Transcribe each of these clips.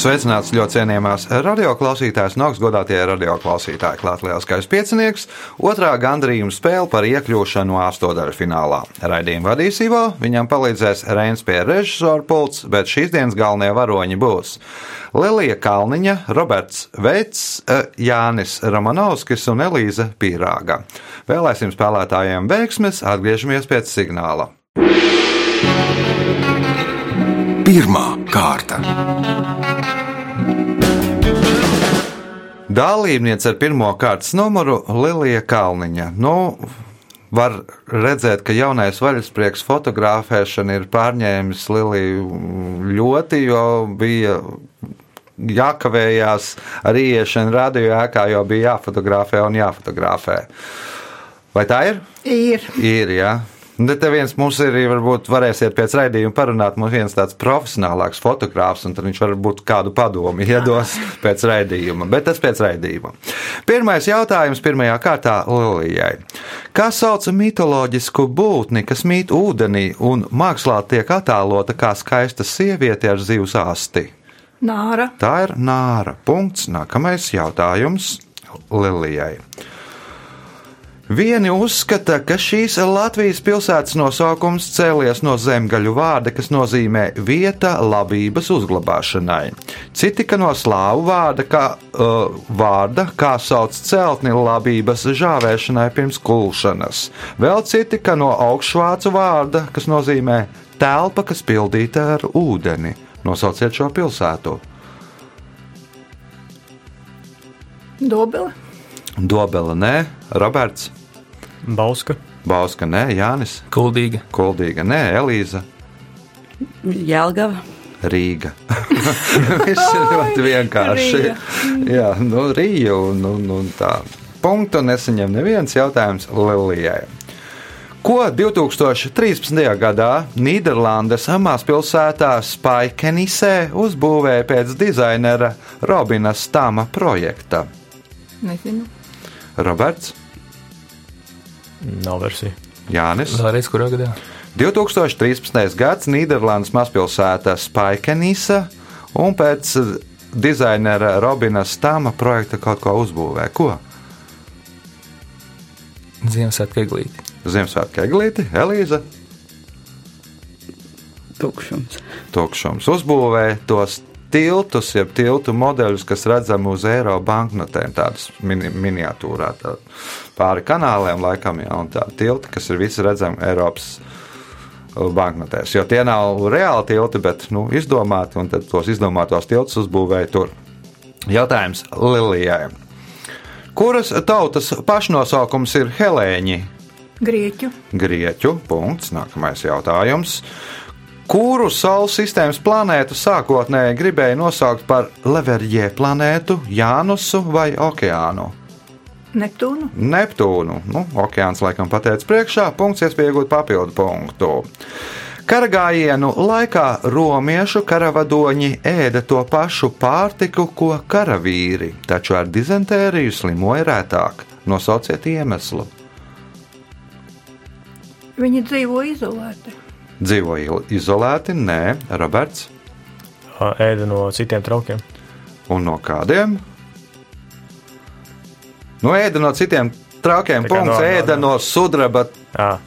Sveicināts ļoti cienījamās radioklausītājas, no augstgadātie radioklausītāji, klāt lielskais piecinieks, otrā gandrījuma spēle par iekļūšanu astodaļu finālā. Raidījumu vadīs Ivo, viņam palīdzēs Reins pie režisora pults, bet šīs dienas galvenie varoņi būs Lelija Kalniņa, Roberts Veits, eh, Jānis Romanovskis un Elīza Pīrāga. Vēlēsim spēlētājiem veiksmes, atgriežamies pēc signāla. Pirmā kārta. Dalībniece ar pirmā kārtas numuru Lilija Kalniņa. Nu, var redzēt, ka jaunais vaļasprieks fotografēšana ir pārņēmis Liliju ļoti, jo bija jākavējās ar ieiešanu radio ēkā, jo bija jāfotografē un jāfotografē. Vai tā ir? Ir. Ir, jā. Nu, te viens mums ir, varbūt varēsiet pēc raidījuma parunāt, mums viens tāds profesionālāks fotogrāfs, un tad viņš varbūt kādu padomu iedos pēc raidījuma, bet tas pēc raidījuma. Pirmais jautājums pirmajā kārtā Lilijai. Kā sauc mitoloģisku būtni, kas mīt ūdenī un mākslā tiek attēlota kā skaista sieviete ar zivs asti? Nāra. Tā ir nāra. Punkts. Nākamais jautājums Lilijai. Vieni uzskata, ka šīs Latvijas pilsētas nosaukums cēlies no zemgaļu vārda, kas nozīmē vieta labības uzglabāšanai. Citi, ka no slāvu vārda, kā, uh, vārda, kā sauc celtni labības žāvēšanai pirms kulšanas. Vēl citi, ka no augšvācu vārda, kas nozīmē telpa, kas pildīta ar ūdeni. Nosauciet šo pilsētu. Dobele. Dobela nē, Roberts, Bauska, Bauska nē, Jānis, Kuldīga, Kuldīga nē, Elīza. Jēlgava. Rīga. Viss ir ļoti vienkārši. Rīga. Jā, nu, Rīga un, un, un tā. Punktu nesaņem neviens jautājums Lilijai. Ko 2013. gadā Nīderlandes mazpilsētā Spaikenīsē uzbūvēja pēc dizainera Robina Stama projekta? Nezinu. Roberts, nav versija. Jānis. Vēlreiz, kurā gadā? 2013. gads Nīderlandes mazpilsēta Spaikenīsa un pēc dizainera Robina Stama projekta kaut ko uzbūvē. Ko? Ziemassvētku eglīti. Ziemassvētku eglīti, Elīza. Tukšums. Tukšums uzbūvē tos tiltus, jeb tiltu modeļus, kas redzami uz eiro banknotēm, tādas mini, miniatūrā, tā, pāri kanāliem, laikam, jā, un tādi tilti, kas ir visi redzami Eiropas uh, banknotēs. Jo tie nav reāli tilti, bet nu, izdomāti, un tos izdomātos tiltus uzbūvēja tur. Jautājums Lilijai. Kuras tautas pašnosaukums ir Helēņi? Grieķu. Grieķu. Punkts. Nākamais jautājums. Kuru Saules sistēmas planētu sākotnēji gribēja nosaukt par Leverģē planētu, Jānusu vai Okeānu? Neptūnu. Neptūnu. Nu, okeāns laikam pateica priekšā, punkts, iespēja iegūt papildu punktu. Karagājienu laikā romiešu karavadoņi ēda to pašu pārtiku, ko karavīri, taču ar dizentēriju slimoja rētāk. Nosauciet iemeslu. Viņi dzīvo izolēti. Dzīvoja izolēti, nē, Roberts. Ēda no citiem traukiem. Un no kādiem? Nu, ēda no citiem traukiem. Punkts, no- no- ēda no sudraba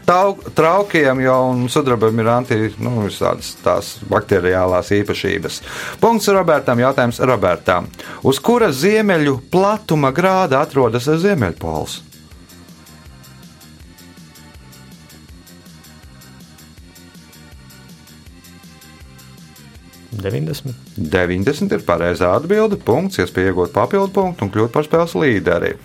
tau, traukiem, jo sudrabam ir anti, nu, visādas tās bakteriālās īpašības. Punkts Robertam, jautājums Robertam. Uz kura ziemeļu platuma grāda atrodas Ziemeļpols? - 90. 90 ir pareizā atbilde. Punkts, iespēja iegūt papildu punktu un kļūt par spēles līderi.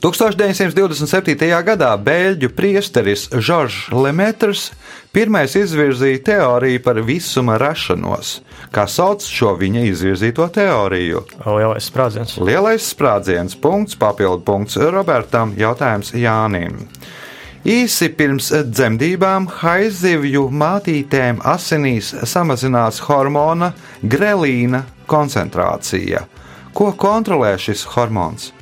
1927. gadā beļģu priesteris Žoržs Lemetrs pirmais izvirzīja teoriju par visuma rašanos. Kā sauc šo viņa izvirzīto teoriju? Lielais sprādziens. Lielais sprādziens, punkts, papildu punkts Robertam, jautājums Jānim. Īsi pirms dzemdībām haizzivju mātītēm asinīs samazinās hormona grelīna koncentrācija. Ko kontrolē šis hormons?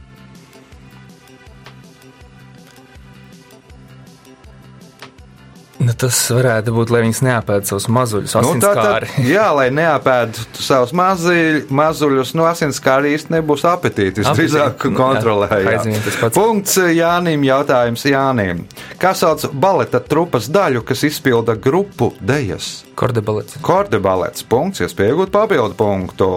Nu, tas varētu būt, lai viņas neapēd savus mazuļus, Nu, tā asinskāri. tad, jā, lai neapēd savus mazuļ, mazuļus, no asinskāra īsti nebūs apetītis. Apetīti, Drīzāk nu, kontrolē. jā, jā. aizvien tas pats. Punkts Jānim. Jautājums Jānim. Kā sauc baleta trupas daļu, kas izpilda grupu dejas? Kordebalets. Kordebalets. Punkts, iespējot papildu punktu.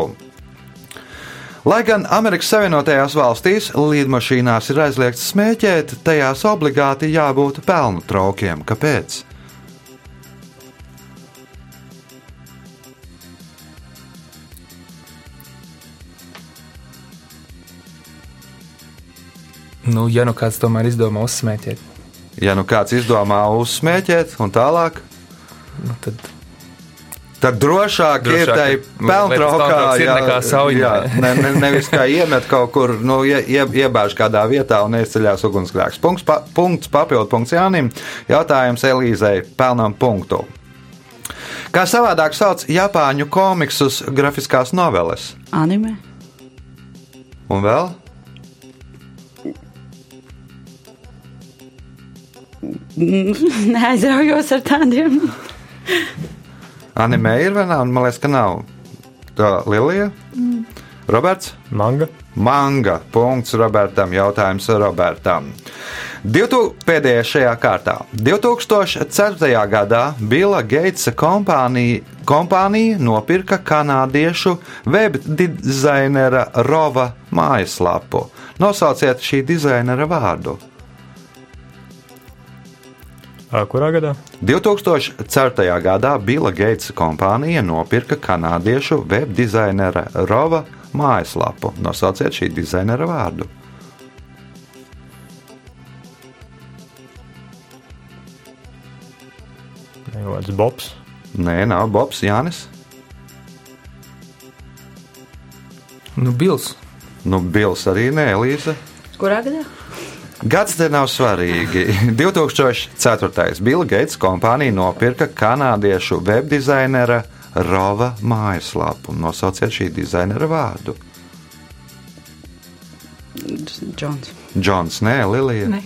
Lai gan Amerikas Savienotajās valstīs lidmašīnās ir aizliegts smēķēt, tajās obligāti jābūt pelnu traukiem. Kāpēc? Nu, ja nu kāds tomēr izdomā uzsmēķēt, Ja nu kāds izdomā uzsmēķēt, un tālāk, nu, tad tad drošāk, Drošāk ir tai pelntraukā. lai tas pelntrauks ir nekā sauņa. jā, ne, ne, nevis kā iemet kaut kur, nu, ie, ie, iebāž kādā vietā un ieceļās ugunsgrēks. Punkts, pa, punkts papildu punkts Jānim. Jautājums Elīzei pelnām punktu. Kā savādāk sauc Japāņu komiksus, grafiskās noveles? Anime. Un vēl? Neaizraujos ar tādiem. Anime ir vai nav? Man liekas, ka nav. Tā Lilija? Roberts? Manga. Manga. Punkts Robertam. Jautājums Robertam. 2000 pēdējā šajā kārtā. 2004. gadā Bila Geitsa kompānija, kompānija nopirka kanādiešu webdizainera Rova mājaslapu. Nosauciet šī dizainera vārdu. Kurā gadā? 2004. gadā Bila Geitsa kompānija nopirka kanādiešu webdizainera Rova mājaslapu. Nosauciet šī dizainera vārdu. Vārds Bobs. Nē, nav Bobs Jānis. nu, bils. Nu, Bils arī nē, Elīze. Kurā gadā? Gads te nav svarīgi. 2004. Bila Geits kompānija nopirka kanādiešu webdizainera Rova mājaslapu. Nosauciet šī dizainera vārdu. Džons. Džons, nē, Lilija. Ne.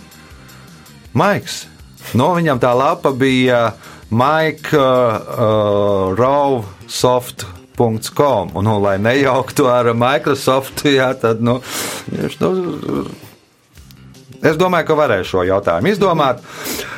Maiks. No viņam tā lapa bija Maika uh, Rovsoft.com. Un, nu, lai nejauktu ar Microsoft, jā, tad, nu, viņš, nu, es domāju, ka varēšu šo jautājumu izdomāt.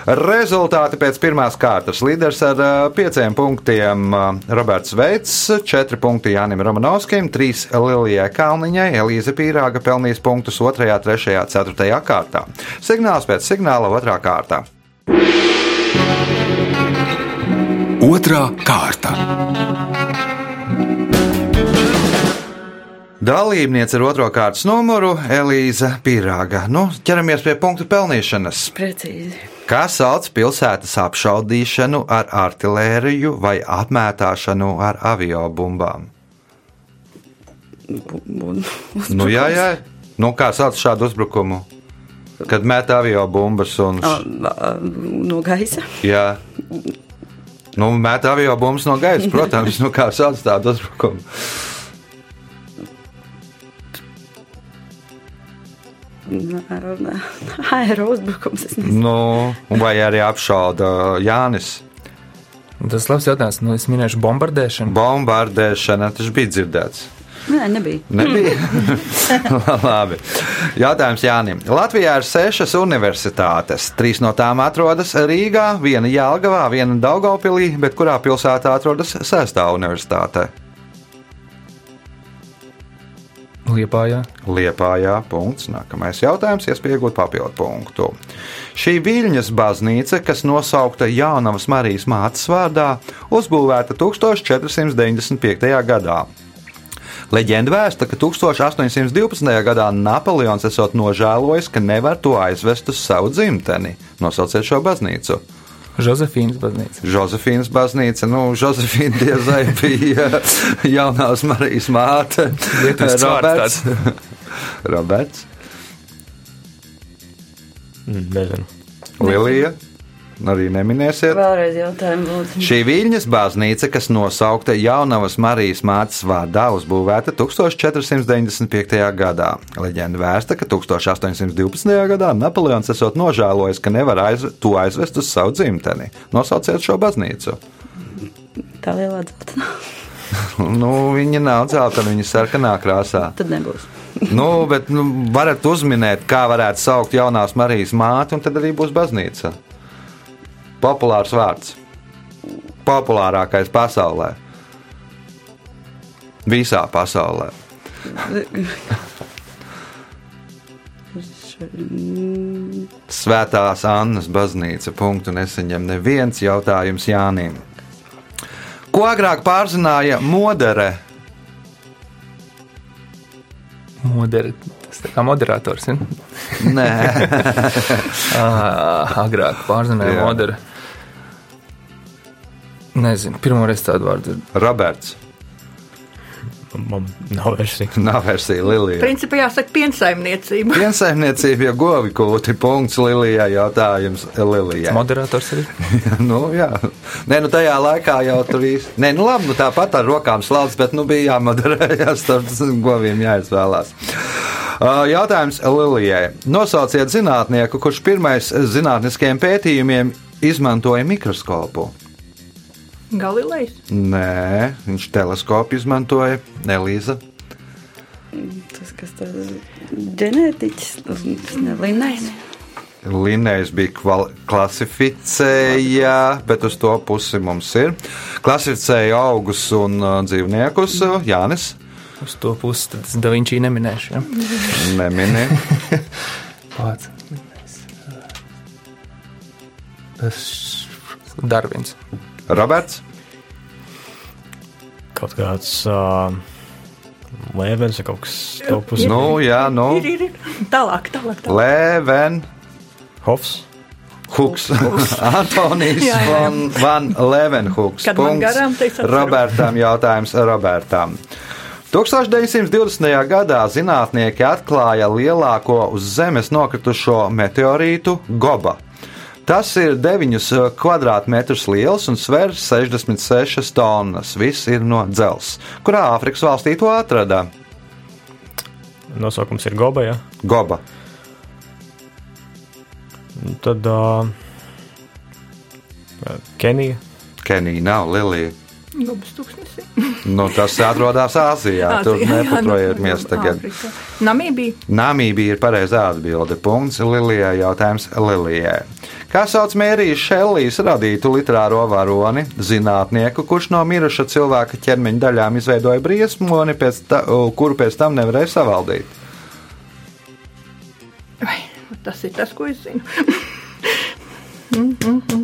Rezultāti pēc pirmās kārtas. Līderis ar pieciem punktiem Roberts Veits, četri punkti Jānim Romanovskim, trīs Lilijai Kalniņai, Elīze Pīrāga pelnīs punktus 2, 3, 4 kārtā. Signāls pēc signāla otrā kārtā. Otra kārta. Dalībniece ar otro kārtas numuru Elīza Pīrāga. Nu, ķeramies pie punktu pelnīšanas. Precīzi. Kā sauc pilsētas apšaudīšanu ar artēriju vai apmētāšanu ar aviobumbām? Bu, bu, Nu, jā, jā. Nu, kā sauc šādu uzbrukumu? Kad met avio bumbas un. No gaisa. Jā. Nu, met avio bumbas no gaisa, protams, nu, kā sauc tādu uzbrukumu. Aero uzbrukums. es nezinu. Nu, un vai arī apšauda Jānis. Un Tas ir labs jautājums. Nu, es minēšu bombardēšanu. Bombardēšana, tas bija dzirdēts. Nē, nebija. Nebija. Labi. Jautājums Jānim. Latvijā ir sešas universitātes. Trīs no tām atrodas Rīgā, viena Jālgavā, viena Daugopilī, bet kurā pilsētā atrodas sestā universitāte? Liepājā. Liepājā. Punkts. Nākamais jautājums, iespējot papildu punktu. Šī Viļņas baznīca, kas nosaukta Jaunavas Marijas mātes vārdā, uzbūvēta 1495. gadā. Leģenda vēsta, ka 1812. gadā Napoleons esot nožēlojis, ka nevar to aizvest uz savu dzimteni. Nosauciet šo baznīcu. Josefīnas baznīca. Josefīnas baznīca, nu, Josefīna diezai bija jaunās Marijas māte. Lietuvas Roberts. Roberts. Mm, Nezinu. Lilija. Arī neminēsiet. Vēlreiz jautājumu, lūdzu. Šī Viļņas baznīca, kas nosaukta Jaunavas Marijas mātes vārdā, uzbūvēta 1495. gadā. Leģenda vēsta, ka 1812. gadā Napoleons esot nožēlojis, ka nevar aiz, to aizvest uz savu dzimteni. Nosauciet šo baznīcu. Tā lielā dzeltenā. Nu, viņa nav dzeltena, viņa ir sarkanā krāsā. Tad nebūs. nu, bet nu, varat uzminēt, kā varētu saukt jaunās Marijas māti, un tad arī būs baznīca. Populārs vārds. Populārākais pasaulē. Visā pasaulē. Svētās Annas baznīca. Punktu neseņem neviens jautājums Jānim. Ko agrāk pārzināja modere? Moderi, tas tā kā moderators. Ja? Nē, Ah, agrāk pārzināja moderi. Nezinu, pirmo reizi tādu vārdu dzirdu. Roberts. Man nav versija. Nav versija Lilija. Principā jāsaka piensaimniecība. Piensaimniecība, ja govi kūti, punkts Lilijai, jautājums Lilijai. Moderators arī. nu, jā. Nē, nu tajā laikā jau tur viss. Nē, nu labi, nu tāpat ar rokām slauc, bet nu bija jāmoderējās, starp goviem jāizvēlās. Jautājums Lilijai. Nosauciet zinātnieku, kurš pirmais zinātniskiem pētījumiem izmantoja mikroskopu. Galilejs. Nē, viņš teleskopu izmantoja. Elīza. Tas, kas tas ģenētiķis, tas nelinājs. Linējs bija kval- klasificēja, bet uz to pusi mums ir. Klasificēja augus un dzīvniekus. Jānis Uz to pusi tad es Da Vinci neminēšu. Ja? nemini. Pats. Tas Darvins. Roberts. Kaut kāds uh, lēvens kaut kas tāds - Nu, jā, nu. Ir, ir, ir. Tālāk, tālāk. tālāk. Lēven. Hofs. Huks. Jā. Van, Van Levenhuks. Kad man garām. Robertam jautājums Robertam. 1920. gadā zinātnieki atklāja lielāko uz Zemes nokritušo meteorītu Goba. Tas ir 9 kvadrātmetrus liels un sver 66 tonnas. Viss ir no dzelzs. Kurā Āfrikas valstī to atrada? Nosaukums ir Goba. Ja? Goba. Tad uh, Kenija. Kenija nav Lilija. Gobas tūkstnesī. Nu, tas atrodas Āzijā. Tur Āzijā, jā, nepatrojamies nu, tagad. Āfrikā. Namībija. Namībija ir pareizā atbilde. Punkts Lilijai. Jautājums Lilijai. Kā sauc Mērijas Šellijas radītu literāro varoni, zinātnieku, kurš no miruša cilvēka ķermeņa daļām izveidoja briesmoni, pēc ta, kuru pēc tam nevarēja savaldīt? Vai, tas ir tas, ko es zinu.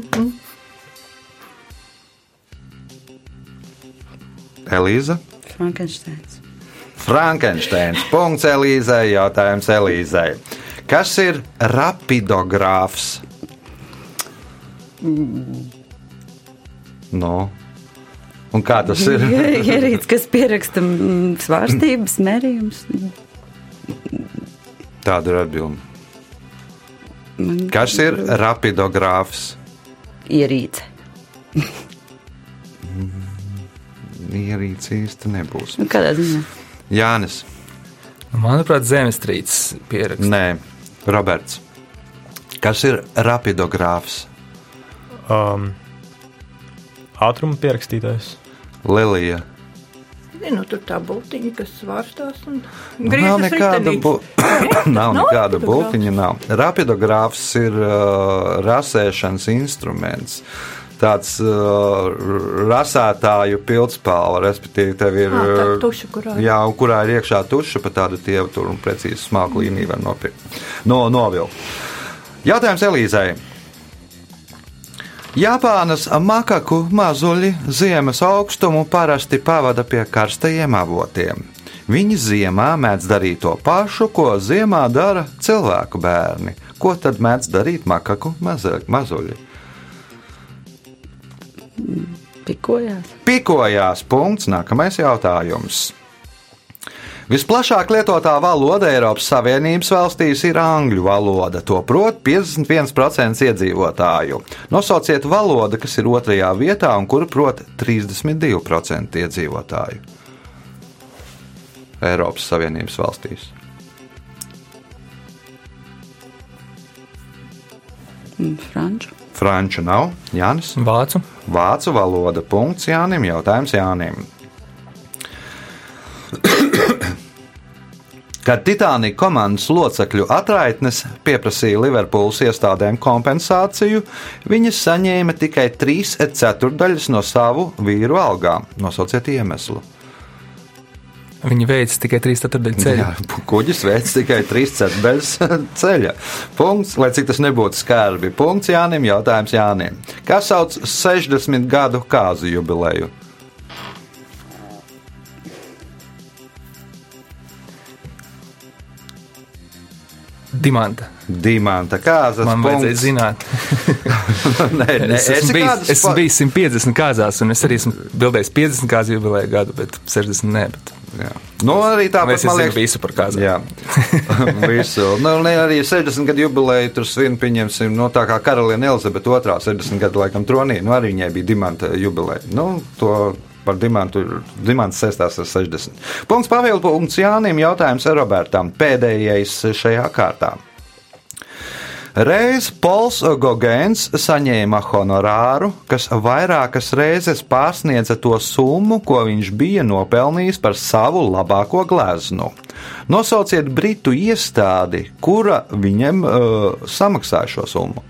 Elīza. Frankensteins. Frankensteins. Punkts Elīzai. Jautājums Elīzai. Kas ir rapidogrāfs? Nu. Un kā tas ir? Ierīts, kas pieraksta mm, svārstības, mērījums. Tāda ir atbilde. Kas ir rapidogrāfs? ierīce? Ierīce īsti nebūs. Nu, kādā ziņā? Jānis. Manuprāt, zemestrīces pieraksts. Nē, Roberts. Kas ir rapidogrāfs? Um, ātruma pierakstītājs. Lilija. Zinu, tur tā būtiņa, kas svārstās un Nu, Nav nekāda, bu nav nekāda rapidogrāfs? būtiņa. Nav. Rapidogrāfs ir uh, rasēšanas instruments. Tāds uh, rasētāju pildspalva, respektīvi, tev ir. Uh, tuša, kurā. Jā, kurā ir iekšā tuša, pa tādu tievu tur un precīzi smalku līniju var nopirkt. No, novilkt. Jautājums Elīzai. Japānas makaku mazuļi ziemas augstumu parasti pavada pie karstajiem avotiem. Viņi ziemā mēdz darīt to pašu, ko ziemā dara cilvēku bērni. Ko tad mēdz darīt makaku mazuļi? Pikojās. Pikojās punkts, nākamais jautājums. Visplašāk lietotā valoda Eiropas Savienības valstīs ir angļu valoda. To prot 51% iedzīvotāju. Nosauciet valodu, kas ir otrajā vietā un kuru prot 32% iedzīvotāju. Eiropas Savienības valstīs. Mm, Franču. Franču nav, Jānis. Vācu. Vācu valoda. Punkts Jānim. Jautājums Jānim. Kad Titanic komandas locekļu atraitnes pieprasīja Liverpools iestādēm kompensāciju, viņas saņēma tikai trīs ceturdaļas no savu vīru algām. Nosauciet iemeslu. Viņi veids tikai 3,4 ceļu. Jā, kuģis veids tikai trīs ceturdaļas ceļa. Punkts, lai cik tas nebūtu skarbi. Punkts Jānim, jautājums Jānim. Kas sauc 60 gadu kāzu jubileju? Dimanta. Dimanta kāzas. Man vajadzēja zināt. nē, nē, Es esmu bijis, esmu bijis 150 kāzās, un es arī esmu bildējis 50 kāzu jubileju gadu, bet 60 ne. Bet... Jā. Nu, arī tāpat man liekas, visu par kāzām? Jā, visu. Nu, ne, arī 60 gadu jubileju tur svin, pieņemsim, no tā kā karaliene Elizabete II 60 gadu laikam tronī, nu arī viņai bija dimanta jubileja. Nu, to par dimantu, dimants saistās ar 60. Punkts papildu punkts Jānim, jautājums Robertam, pēdējais šajā kārtā. Reiz Pols Gogēns saņēma honorāru, kas vairākas reizes pārsniedza to summu, ko viņš bija nopelnījis par savu labāko gleznu. Nosauciet britu iestādi, kura viņam uh, samaksāja šo summu.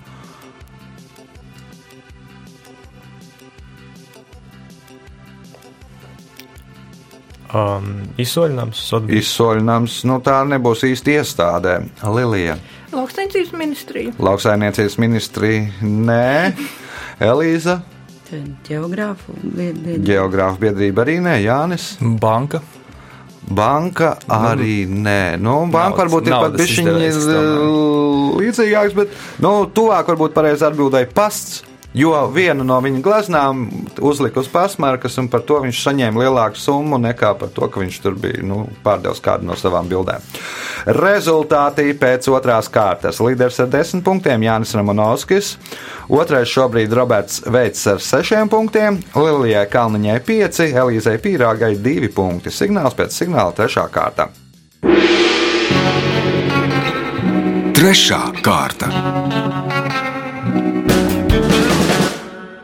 Um, Izsoļinājums, Sotbīs. Izsoļnams, nu tā nebūs īsti iestādē. Lilija, Lauksaimniecības ministrija. lauksaimniecības ministrija, nē, Elīza, Geogrāfu biedrība. geogrāfa biedrība arī nē, Jānis. Banka. Banka arī nē. Nu, banka Naudas- varbūt ir pat izdevējs, tomēr. līdzīgāks, bet nu, tuvāk varbūt pareizi atbildēja pasts. Jo vienu no viņa gleznām uzlika uz pasmarkas, un par to viņš saņēma lielāku summu nekā par to, ka viņš tur bija nu, pārdevis kādu no savām bildēm. Rezultāti pēc otrās kārtas. Līderis ar desmit punktiem Jānis Ramanovskis, otrais šobrīd Roberts Veits ar sešiem punktiem, Lilijai Kalniņai pieci, Elīzei Pīrāgai divi punkti. Signāls pēc signāla trešā kārta. Trešā kārta.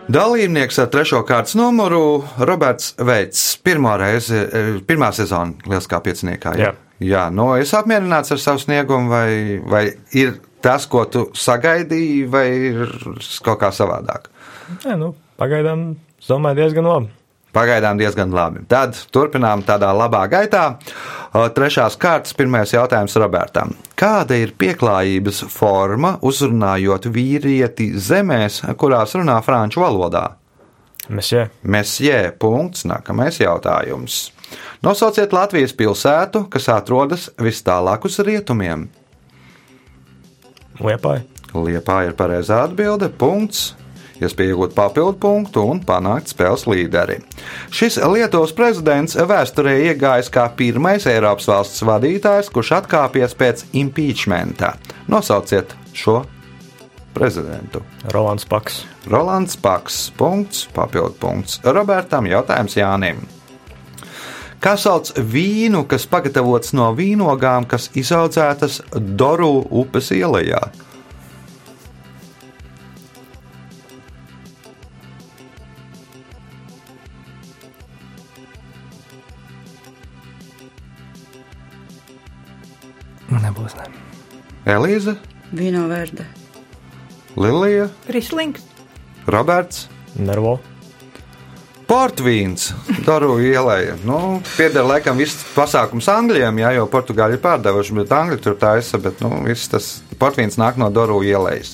Dalībnieks ar trešo kārtas numuru Roberts Veits. Pirmā reize, eh, pirmā sezona Lieliskā pieciniekā. Jā. Jā, nu, es apmierināts ar savu sniegumu, vai, vai ir tas, ko tu sagaidīji, vai ir kaut kā savādāk? Nē, nu, pagaidām, es domāju, diezgan labi. Pagaidām diezgan labi. Tad turpinām tādā labā gaitā. Trešās kārtas pirmais jautājums Robertam. Kāda ir pieklājības forma uzrunājot vīrieti zemēs, kurās runā franču valodā? Mēs jā, Mesjē, punkts, nākamais jautājums. Nosauciet Latvijas pilsētu, kas atrodas vis tālāk uz rietumiem. liepāji. Liepā ir pareizā atbilde, punkts. Iespēja iegūt papildu punktu un panākt spēles līderi. Šis Lietuvas prezidents vēsturē iegājis kā pirmais Eiropas valsts vadītājs, kurš atkāpies pēc impeachmenta. Nosauciet šo prezidentu. Rolands Paks. Rolands Paks, punkts, papildu punkts. Robertam jautājums Jānim. Kā sauc vīnu, kas pagatavots no vīnogām, kas izaudzētas Doru upes ielā? Elīze, Vīno verde. Lilija, Rislings. Roberts. Nervo. Portvīns, Doru ielai. Nu, pieder laikam viss pasākums Anglijam, jā, jo Portugāļi ir pārdevuši, bet Angļi tur taisa, bet nu, viss tas portvīns nāk no Doru ielas.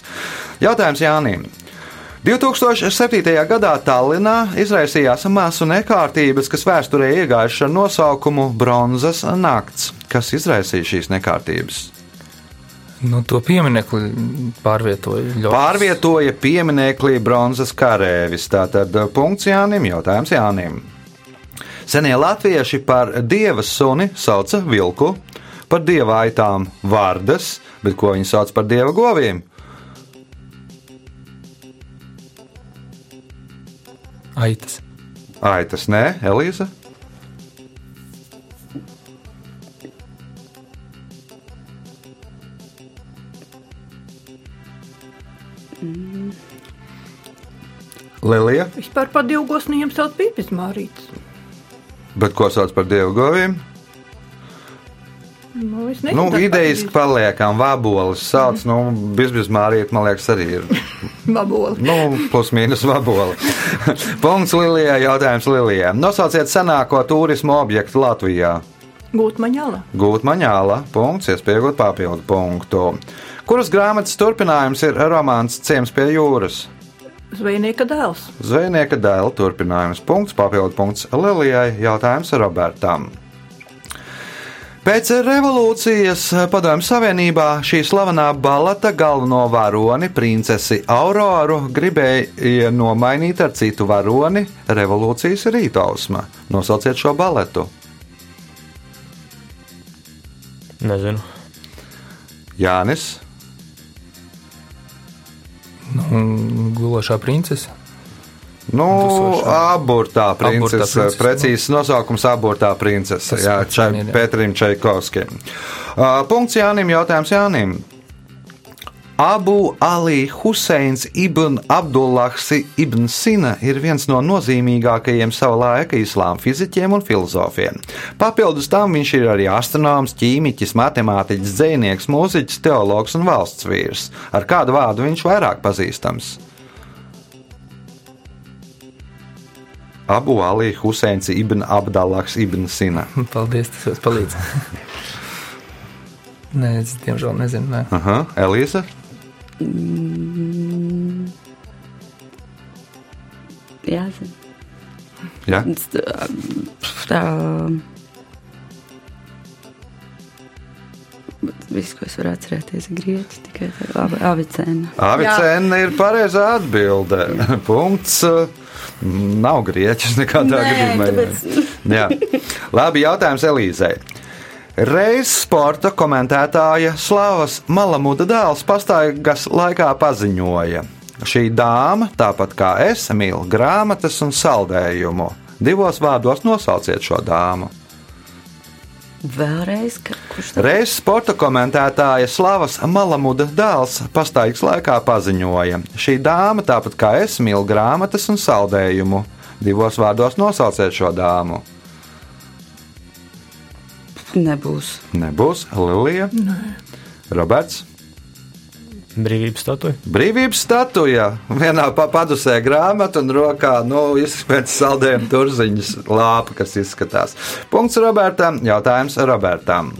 Jautājums Jānim. 2007. gadā Tallinā izraisījās masu nekārtības, kas vēsturē iegājušas ar nosaukumu Bronzas nakts. Kas izraisīja šīs nekārtības? Nu, to pieminiektu pārvietoja ļoti. Pārvietoja piemineklī bronzas karēvis. Tātad punkts Jānim, jautājums Jānim. Senie latvieši par dieva suni sauca vilku, par dieva aitām vārdas, bet ko viņi sauc par dieva govīm? Aitas. Aitas, nē, Elīza. Lilija, Vispār par divu gosniem sauc pīpes mārītes. bet ko sauc par dievu govīm? Nu, Nu, tā idejas pareizi. paliekam, vabolis sauc, nu, bizbizmārīt, man liekas, arī ir. Baboli. Nu, plus mīnus vaboli. Punkts Lilijai, jautājums Lilijai. Nosauciet senāko turismu objektu Latvijā. Gūt maņala. Gūt maņāla, punkts, iespējot papildu punktu. Kuras grāmatas turpinājums ir romāns Ciems pie jūras? Zvejnieka dēls. Zvejnieka dēla turpinājums, punkts, papildu punkts Lilijai, jautājums Robertam. Pēc revolūcijas Padomju Savienībā šī slavenā baleta galveno varoni, princesi Auroru, gribēja nomainīt ar citu varoni - revolūcijas rītausma. Nosauciet šo baletu. Nezinu. Jānis, Nu, gulošā princese. nu, aburtā princese, Aburtā princese, precīzs nosaukums - aburtā princese, Tas jā. Pēterim Čaikovskim. Uh, punkts Jānim, jautājums Jānim. Abu Ali Huseins ibn Abdullahs ibn Sina ir viens no nozīmīgākajiem sava laika islāma fiziķiem un filozofiem. Papildus tam viņš ir arī astronoms, ķīmiķis, matemātiķis, dzinieks, mūziķis, teologs un valsts vīrs. Ar kādu vārdu viņš vairāk pazīstams? Abu Ali Huseins ibn Abdullahs ibn Sina. Paldies, tas jums palīdz. Nē, es diemžēl nezinu. Nē. Aha, Elīza? Jā, zinu. Jā. Tā. Viss, ko es varu atcerēties, ir grieķis, tikai avicēna. Avicēna ir pareizā atbilde. Punkts. Nav grieķis nekādā gadījumā. tāpēc- Jā. Labi, jautājums Elīzei. Reiz sporta komentētāja Slavas Malamuda dēls pastaigas laikā paziņoja, šī dāma, tāpat kā es, mīl grāmatas un saldējumu. Divos vārdos nosauciet šo dāmu. Vēlreiz, kurš tā? Reiz sporta komentētāja Slavas Malamuda dēls pastaigas laikā paziņoja, šī dāma, tāpat kā es, mīl grāmatas un saldējumu. Divos vārdos nosauciet šo dāmu. Nebūs. Nebūs Lilija, Roberts. Brīvības statuja. Brīvības statuja vienā pa- padusē grāmata un rokā nu, izspējas saldējuma turziņas lāpa, kas izskatās. Punkts Robertam, jautājums Robertam.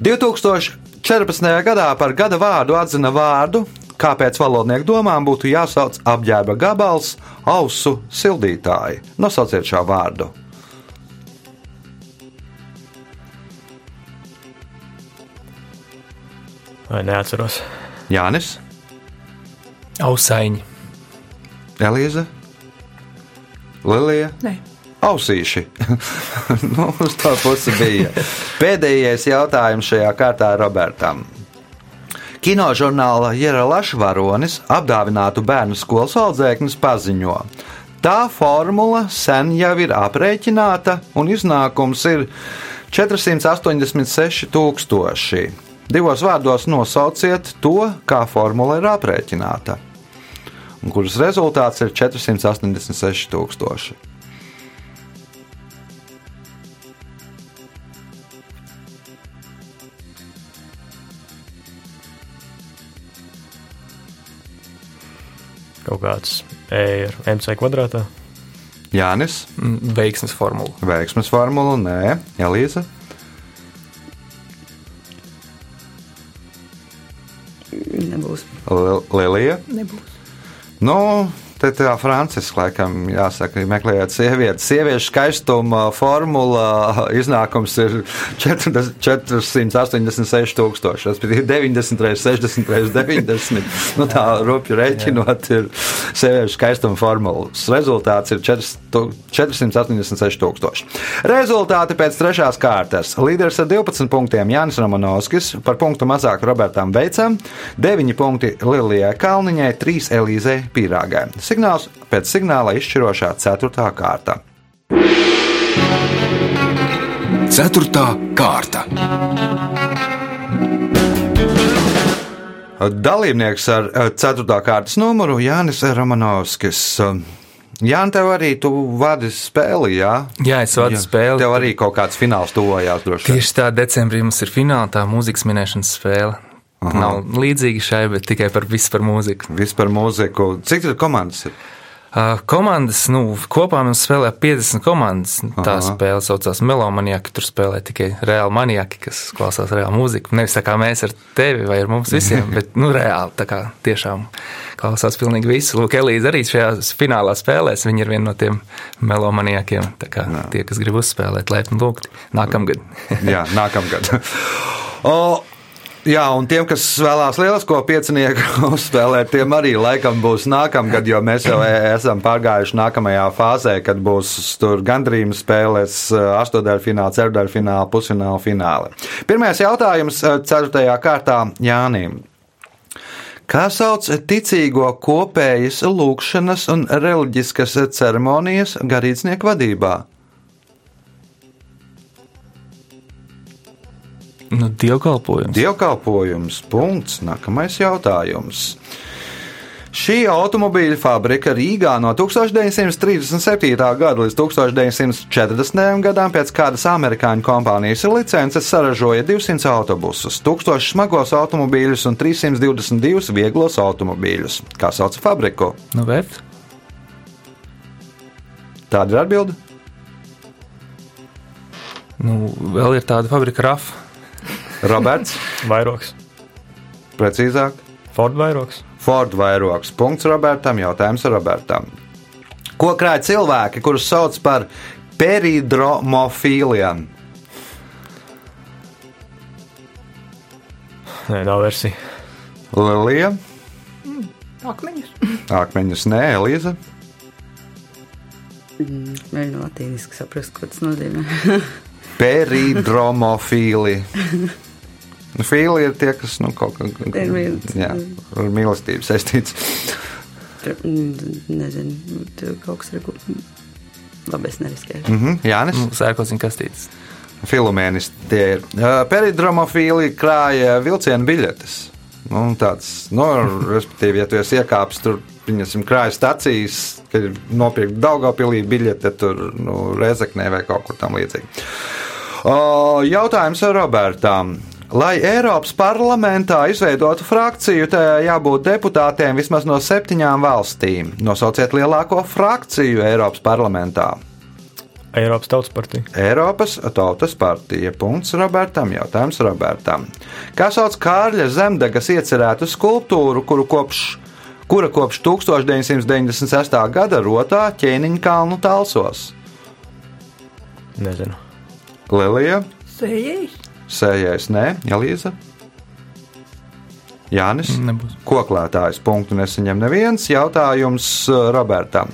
2014. gadā par gada vārdu atzina vārdu, kāpēc valodnieku domām būtu jāsauc apģērba gabals, ausu sildītāji. Nosauciet šo vārdu. Vai neatceros? Jānis, Ausaiņi. Elīza, Lilija. Nē, Ausīši. nu, uz tā pusi bija. Pēdējais jautājums šajā kārtā Robertam. Kinožurnāla Jēra Lašvaronis apdāvinātu bērnu skolas audzēknis paziņo. Tā formula sen jau ir aprēķināta, un iznākums ir 486,000. Divos vārdos nosauciet to, kā formula ir aprēķināta, un kuras rezultāts ir 486,000. Kaut kāds E ir MC kvadrātā. Jānis, Mm, Veiksmes formula. veiksmes formula, nē, Elīza. Nebūs. Li- Lilija. nebūs. Nu, te tā Franciska laikam jāsaka, meklējot sievietes. Sieviešu skaistuma formula iznākums ir 40 486 tūkstoši. Tas ir 90 reizes 60 reizes 90. Nu, tā rupju rēķinot ir sieviešu skaistuma formulas. Rezultāts ir 486,000. Rezultāti pēc trešās kārtas. Līderis ar 12 punktiem Jānis Romanovskis, par punktu mazāk Robertam Veicam, 9 punkti Lilijai Kalniņai, 3 Elīzei Pīrāgai. Signāls pēc signāla izšķirošā 4. kārta. Ceturtā kārta. Dalībnieks ar 4. kārtas numuru Jānis Romanovskis. Jā, tev arī tu vadi spēli, jā? Jā, es vadu spēli. Tev arī kaut kāds fināls tuvojās droši vien. Tieši tā, decembrī mums ir fināla tā mūzikas minēšanas spēle. Aha. Nav līdzīga šai, bet tikai par visu par mūziku. Viss par mūziku. Cik tur komandas ir? Uh, komandas, nu, kopā mums spēlē 50 komandas. Tā Aha. spēle saucās Melomaniaki. Tur spēlē tikai reāli maniaki, kas klausās reāli mūziku. Nevis tā kā mēs ar tevi vai ar mums visiem, bet nu, reāli tā kā tiešām klausās pilnīgi visu. Lūk, Elīze arī šajā finālā spēlēs. Viņa ir viena no tiem melomaniakiem. Tā kā Jā. tie, kas grib uzspēlēt, laipni lūgti nākamgad. Jā, nākamgad. o, jā, un tiem, kas vēlās lielisko piecinieku uzspēlēt, tiem arī laikam būs nākamgad, jo mēs jau esam pārgājuši nākamajā fāzē, kad būs tur gandrīz spēlēs astotdaļfināla, ceturdaļfināla, pusfināla, fināli. Pirmais jautājums ceturtajā kārtā Jānim. Kā sauc ticīgo kopējas lūkšanas un reliģiskas ceremonijas garīdznieku vadībā? Nu, dievkalpojums. Dievkalpojums. Punkts. Nākamais jautājums. Šī automobīļa fabrika Rīgā no 1937. gada līdz 1940. gadam pēc kādas amerikāņu kompānijas licences saražoja 200 autobusus, 1000 smagos automobīļus un 322 vieglos automobīļus. Kā sauc fabriku? Nu, vērt? Tāda ir atbilde. Nu, vēl ir tāda fabrika RAF. Roberts, Vairoks. precīzāk, Ford vairoks. Ford vairoks. Punkts Robertam, jautājums Robertam. Ko krāj cilvēki, kurus sauc par peridromofīlijām? Nē, nav versija. Lilija, Akmeņus. akmeņus, nē, Elīza. Mēģinu latīniski saprast, ko tas nozīmē. Peridromofīli. Nu, Fīli ir tie, kas nu, kaut kā Ir viens. jā, ar mīlestību saistīts. Nezinu, tur kaut kas ir. ko- Labi, es neriskēju. Mhm, Jānis. Nu, Sērkociņa kastītes. Filomēnis tie ir. Uh, Peridromofīli krāja vilcienu biļetes. Nu, tāds, nu, respektīvi, ja tu esi iekāpis tur, pieņemsim, krājas stācijas, kad ir nopirkt Daugopilī biļete, tur, nu, Rezeknē vai kaut kur tam līdzīgi. Uh, Jautājums Robertam. Lai Eiropas parlamentā izveidotu frakciju, tajā jābūt deputātiem vismaz no septiņām valstīm. Nosauciet lielāko frakciju Eiropas parlamentā. Eiropas Tautas partija. Eiropas Tautas partija. Punkts Robertam. Jautājums Robertam. Kā sauc Kārļa Zemdegas iecerētu skulptūru, kuru kopš, kura kopš 1996. gada rotā ķēniņa kalnu talsos? Nezinu. Lilija, Sējējs. Sējais, Nē, Elīza. Jānis. Nebūs. Koklētājs punktu nesaņem neviens. Jautājums uh, Robertam.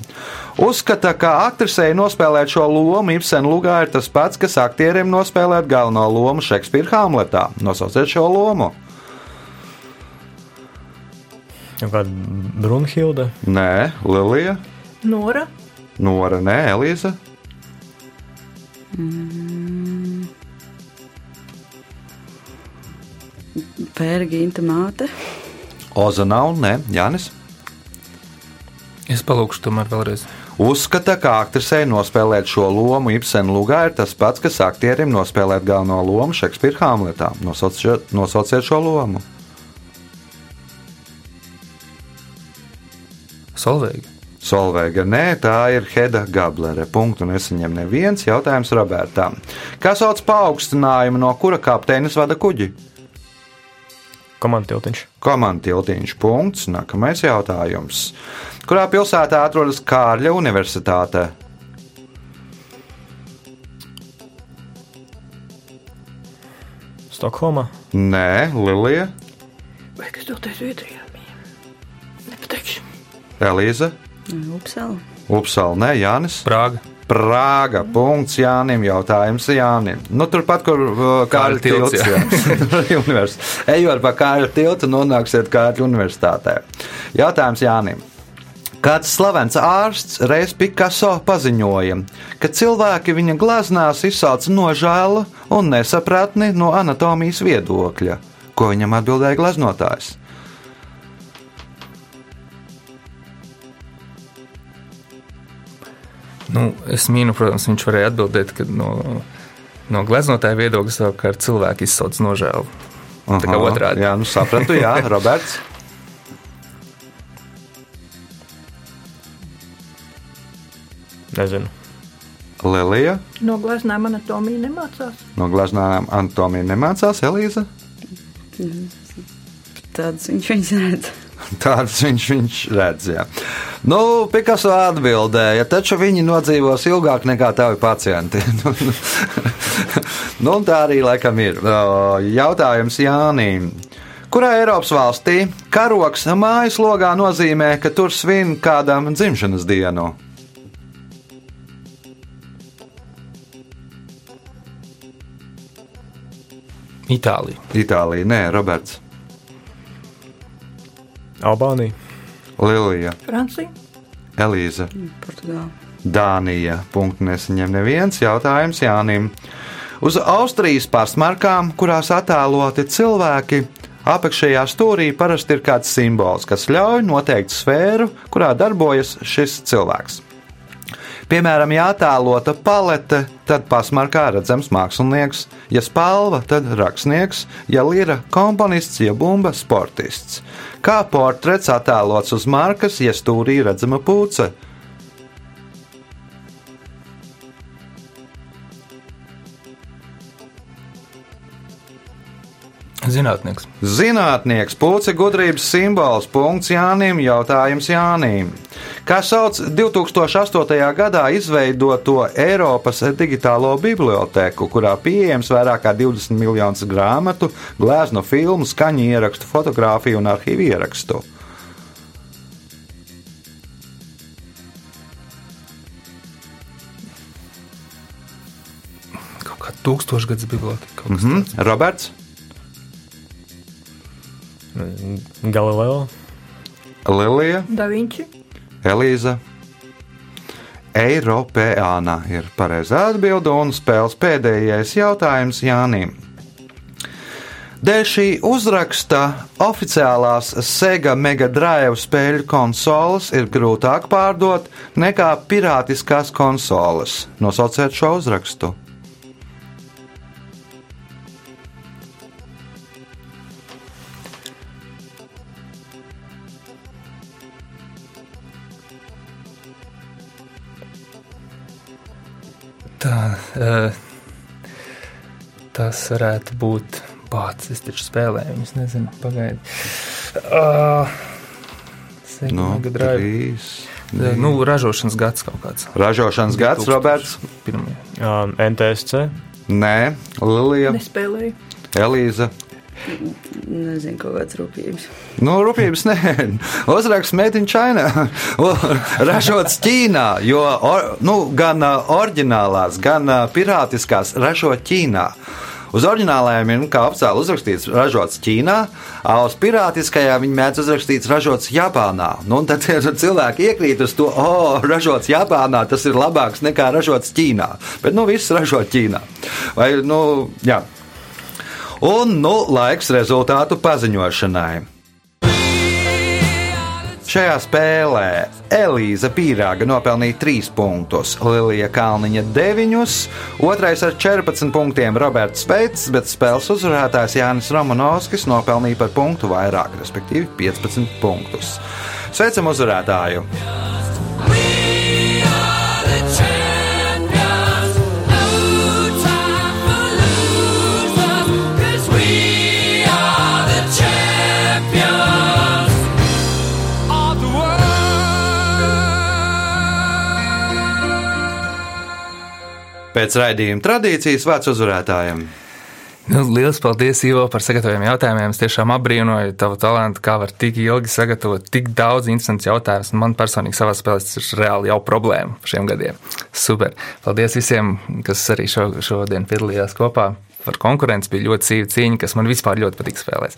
Uzskata, ka aktrisei nospēlēt šo lomu Ibsena lugā ir tas pats, kas aktierim nospēlēt galveno lomu Šekspīra Hamletā. Nosauciet šo lomu. Kāda Brunhilde. Nē, Lilija, Nora. Nora, nē, Elīza. Pērģīnta māte. Oza nav, nē, Jānis. Es palūkšu tomēr vēlreiz. Uzskata, ka aktrisei nospēlēt šo lomu Ibsena lugā ir tas pats, kas aktierim nospēlēt galveno lomu Šekspīra Hamletā. Nosauciet, nosauciet šo lomu. Solveiga. Solveiga, nē, tā ir Heda Gablere. Punktu nesaņem neviens jautājums Robertam. Kas sauc paaugstinājumu, no kura kapteinis vada kuģi? Komanda tiltiņš. Komanda tiltiņš. Punkts. Nākamais jautājums. Kurā pilsētā atrodas Kārļa Universitāte? Stokholmā. Nē, Lilija. Vai kas doties Zviedrijā? bija? Nepateikšu. Elīza, Upsala. Upsala, nē, Jānis. Prāga. Prāga. Punkts Jānim. Jautājums Jānim. Nu, turpat, kur uh, Kārļa tilts, tilts. Ejot pa Kārļa tiltu, nonāksiet Kārļa universitātē. Jautājums Jānim. Kāds slavens ārsts reiz Picasso paziņoja, ka cilvēki viņa glaznās izsauca nožēlu un nesapratni no anatomijas viedokļa. Ko viņam atbildēja glaznotājs? Nu, es mīnu, protams, viņš varēja atbildēt, ka no, no gleznotāja viedokļa savukārt cilvēki izsauc nožēlu. Tā kā Aha, otrādi. Jā, nu sapratu, jā, Roberts. Nezinu. Lelija. No gleznām anatomija nemācās. No glaznām anatomija nemācās Elīza. Tāds viņš viņus redz. Tāds viņš, viņš redz. Jā. Nu, Pikaso atbildēja, taču viņi nodzīvos ilgāk nekā tavi pacienti. nu, un tā arī laikam ir. Jautājums Jānim. Kurā Eiropas valstī karoks mājas logā nozīmē, ka tur svin kādam dzimšanas dienu? Itālija. Itālija, nē, Roberts, Albānija. Lilija, Francija. Elīza. Portugāla. Dānija. Punkts nesaņem neviens jautājums Jānim. Uz Austrijas pasmarkām, kurās attēloti cilvēki, apakšējā stūrī parasti ir kāds simbols, kas ļauj noteikt sfēru, kurā darbojas šis cilvēks. Piemēram, ja attēlota palete, tad pasmarkā redzams mākslinieks, ja spalva, tad rakstnieks, ja lira komponists, ja bumba sportists. Kā portrets attēlots uz markas, ja stūrī redzama pūce. Zinātnieks. Zinātnieks, pūce gudrības simbols, punkts Jānim, jautājums Jānim. Kā sauc 2008. gadā izveidoto Eiropas digitālo biblioteku, kurā pieejams vairāk kā 20 miljonus grāmatu, glezno filmu, skaņu ierakstu, fotografiju un arhīvu ierakstu? Kaut kā tūkstošgads biblioteka. kas Mhm. tāds. Roberts, Galileo. Lilija, Da Vinci. Elīza. Eiropēāna ir pareizā atbilde un spēles pēdējais jautājums Jānim. Dēļ šī uzraksta oficiālās Sega Mega Drive spēļu konsoles ir grūtāk pārdot nekā pirātiskās konsoles. Nosauciet šo uzrakstu. Tā, eh, tas varētu būt bācis. Es taču spēlēju, viņas nezinu, pagaidi. Uh, No, Drive. trīs. Eh, Nu, ražošanas gads kaut kāds. Ražošanas gads, 2000 Roberts? Pirmie. Um, NTSC. Nē, Lilija, Nespēlēju. Elīza. Nezinu, kaut kāds rūpības. Nu, rūpības nē, uzraksts in China. ražots Ķīnā, jo or, nu, gan oriģinālās, gan pirātiskās ražo Ķīnā. Uz oriģinālajām ir nu, oficiāli uzrakstīts, ražots Ķīnā, uz pirātiskajām viņi mēdz uzrakstīts, ražots Japānā. Nu, tad cilvēki iekrīt uz to, o, oh, ražots Japānā, tas ir labāks nekā ražots Ķīnā. Bet nu viss ražo Ķīnā. Vai, nu, jā. Un nu laiks rezultātu paziņošanai. Šajā spēlē Elīza Pīrāga nopelnīja 3 punktus, Lilija Kalniņa 9, otrais ar 14 punktiem Roberts Speits, bet spēles uzvarētājs Jānis Romanovskis nopelnīja par punktu vairāk, respektīvi 15 punktus. Sveicam uzvarētāju! Pēc raidījuma tradīcijas vārds uzvarētājiem. Nu, liels paldies, Ivo, par sagatavotiem jautājumiem. Es tiešām apbrīnoju tavu talantu, kā var tik ilgi sagatavot tik daudz interesantu jautājumus. Man personīgi savā spēlē tas ir reāli jau problēma šiem gadiem. Super. Paldies visiem, kas arī šo, šodien piedalījās kopā. Par konkurenci bija ļoti sīva cīņa, kas man vispār ļoti patīk spēlēt.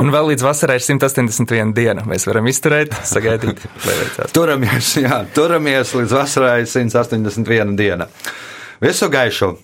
Un vēl līdz vasarai ir 181 diena. Mēs varam izturēt, sagaidīt, lai veicās. Turamies, jā, turamies līdz vasarai 181 diena. Vê seu gajo.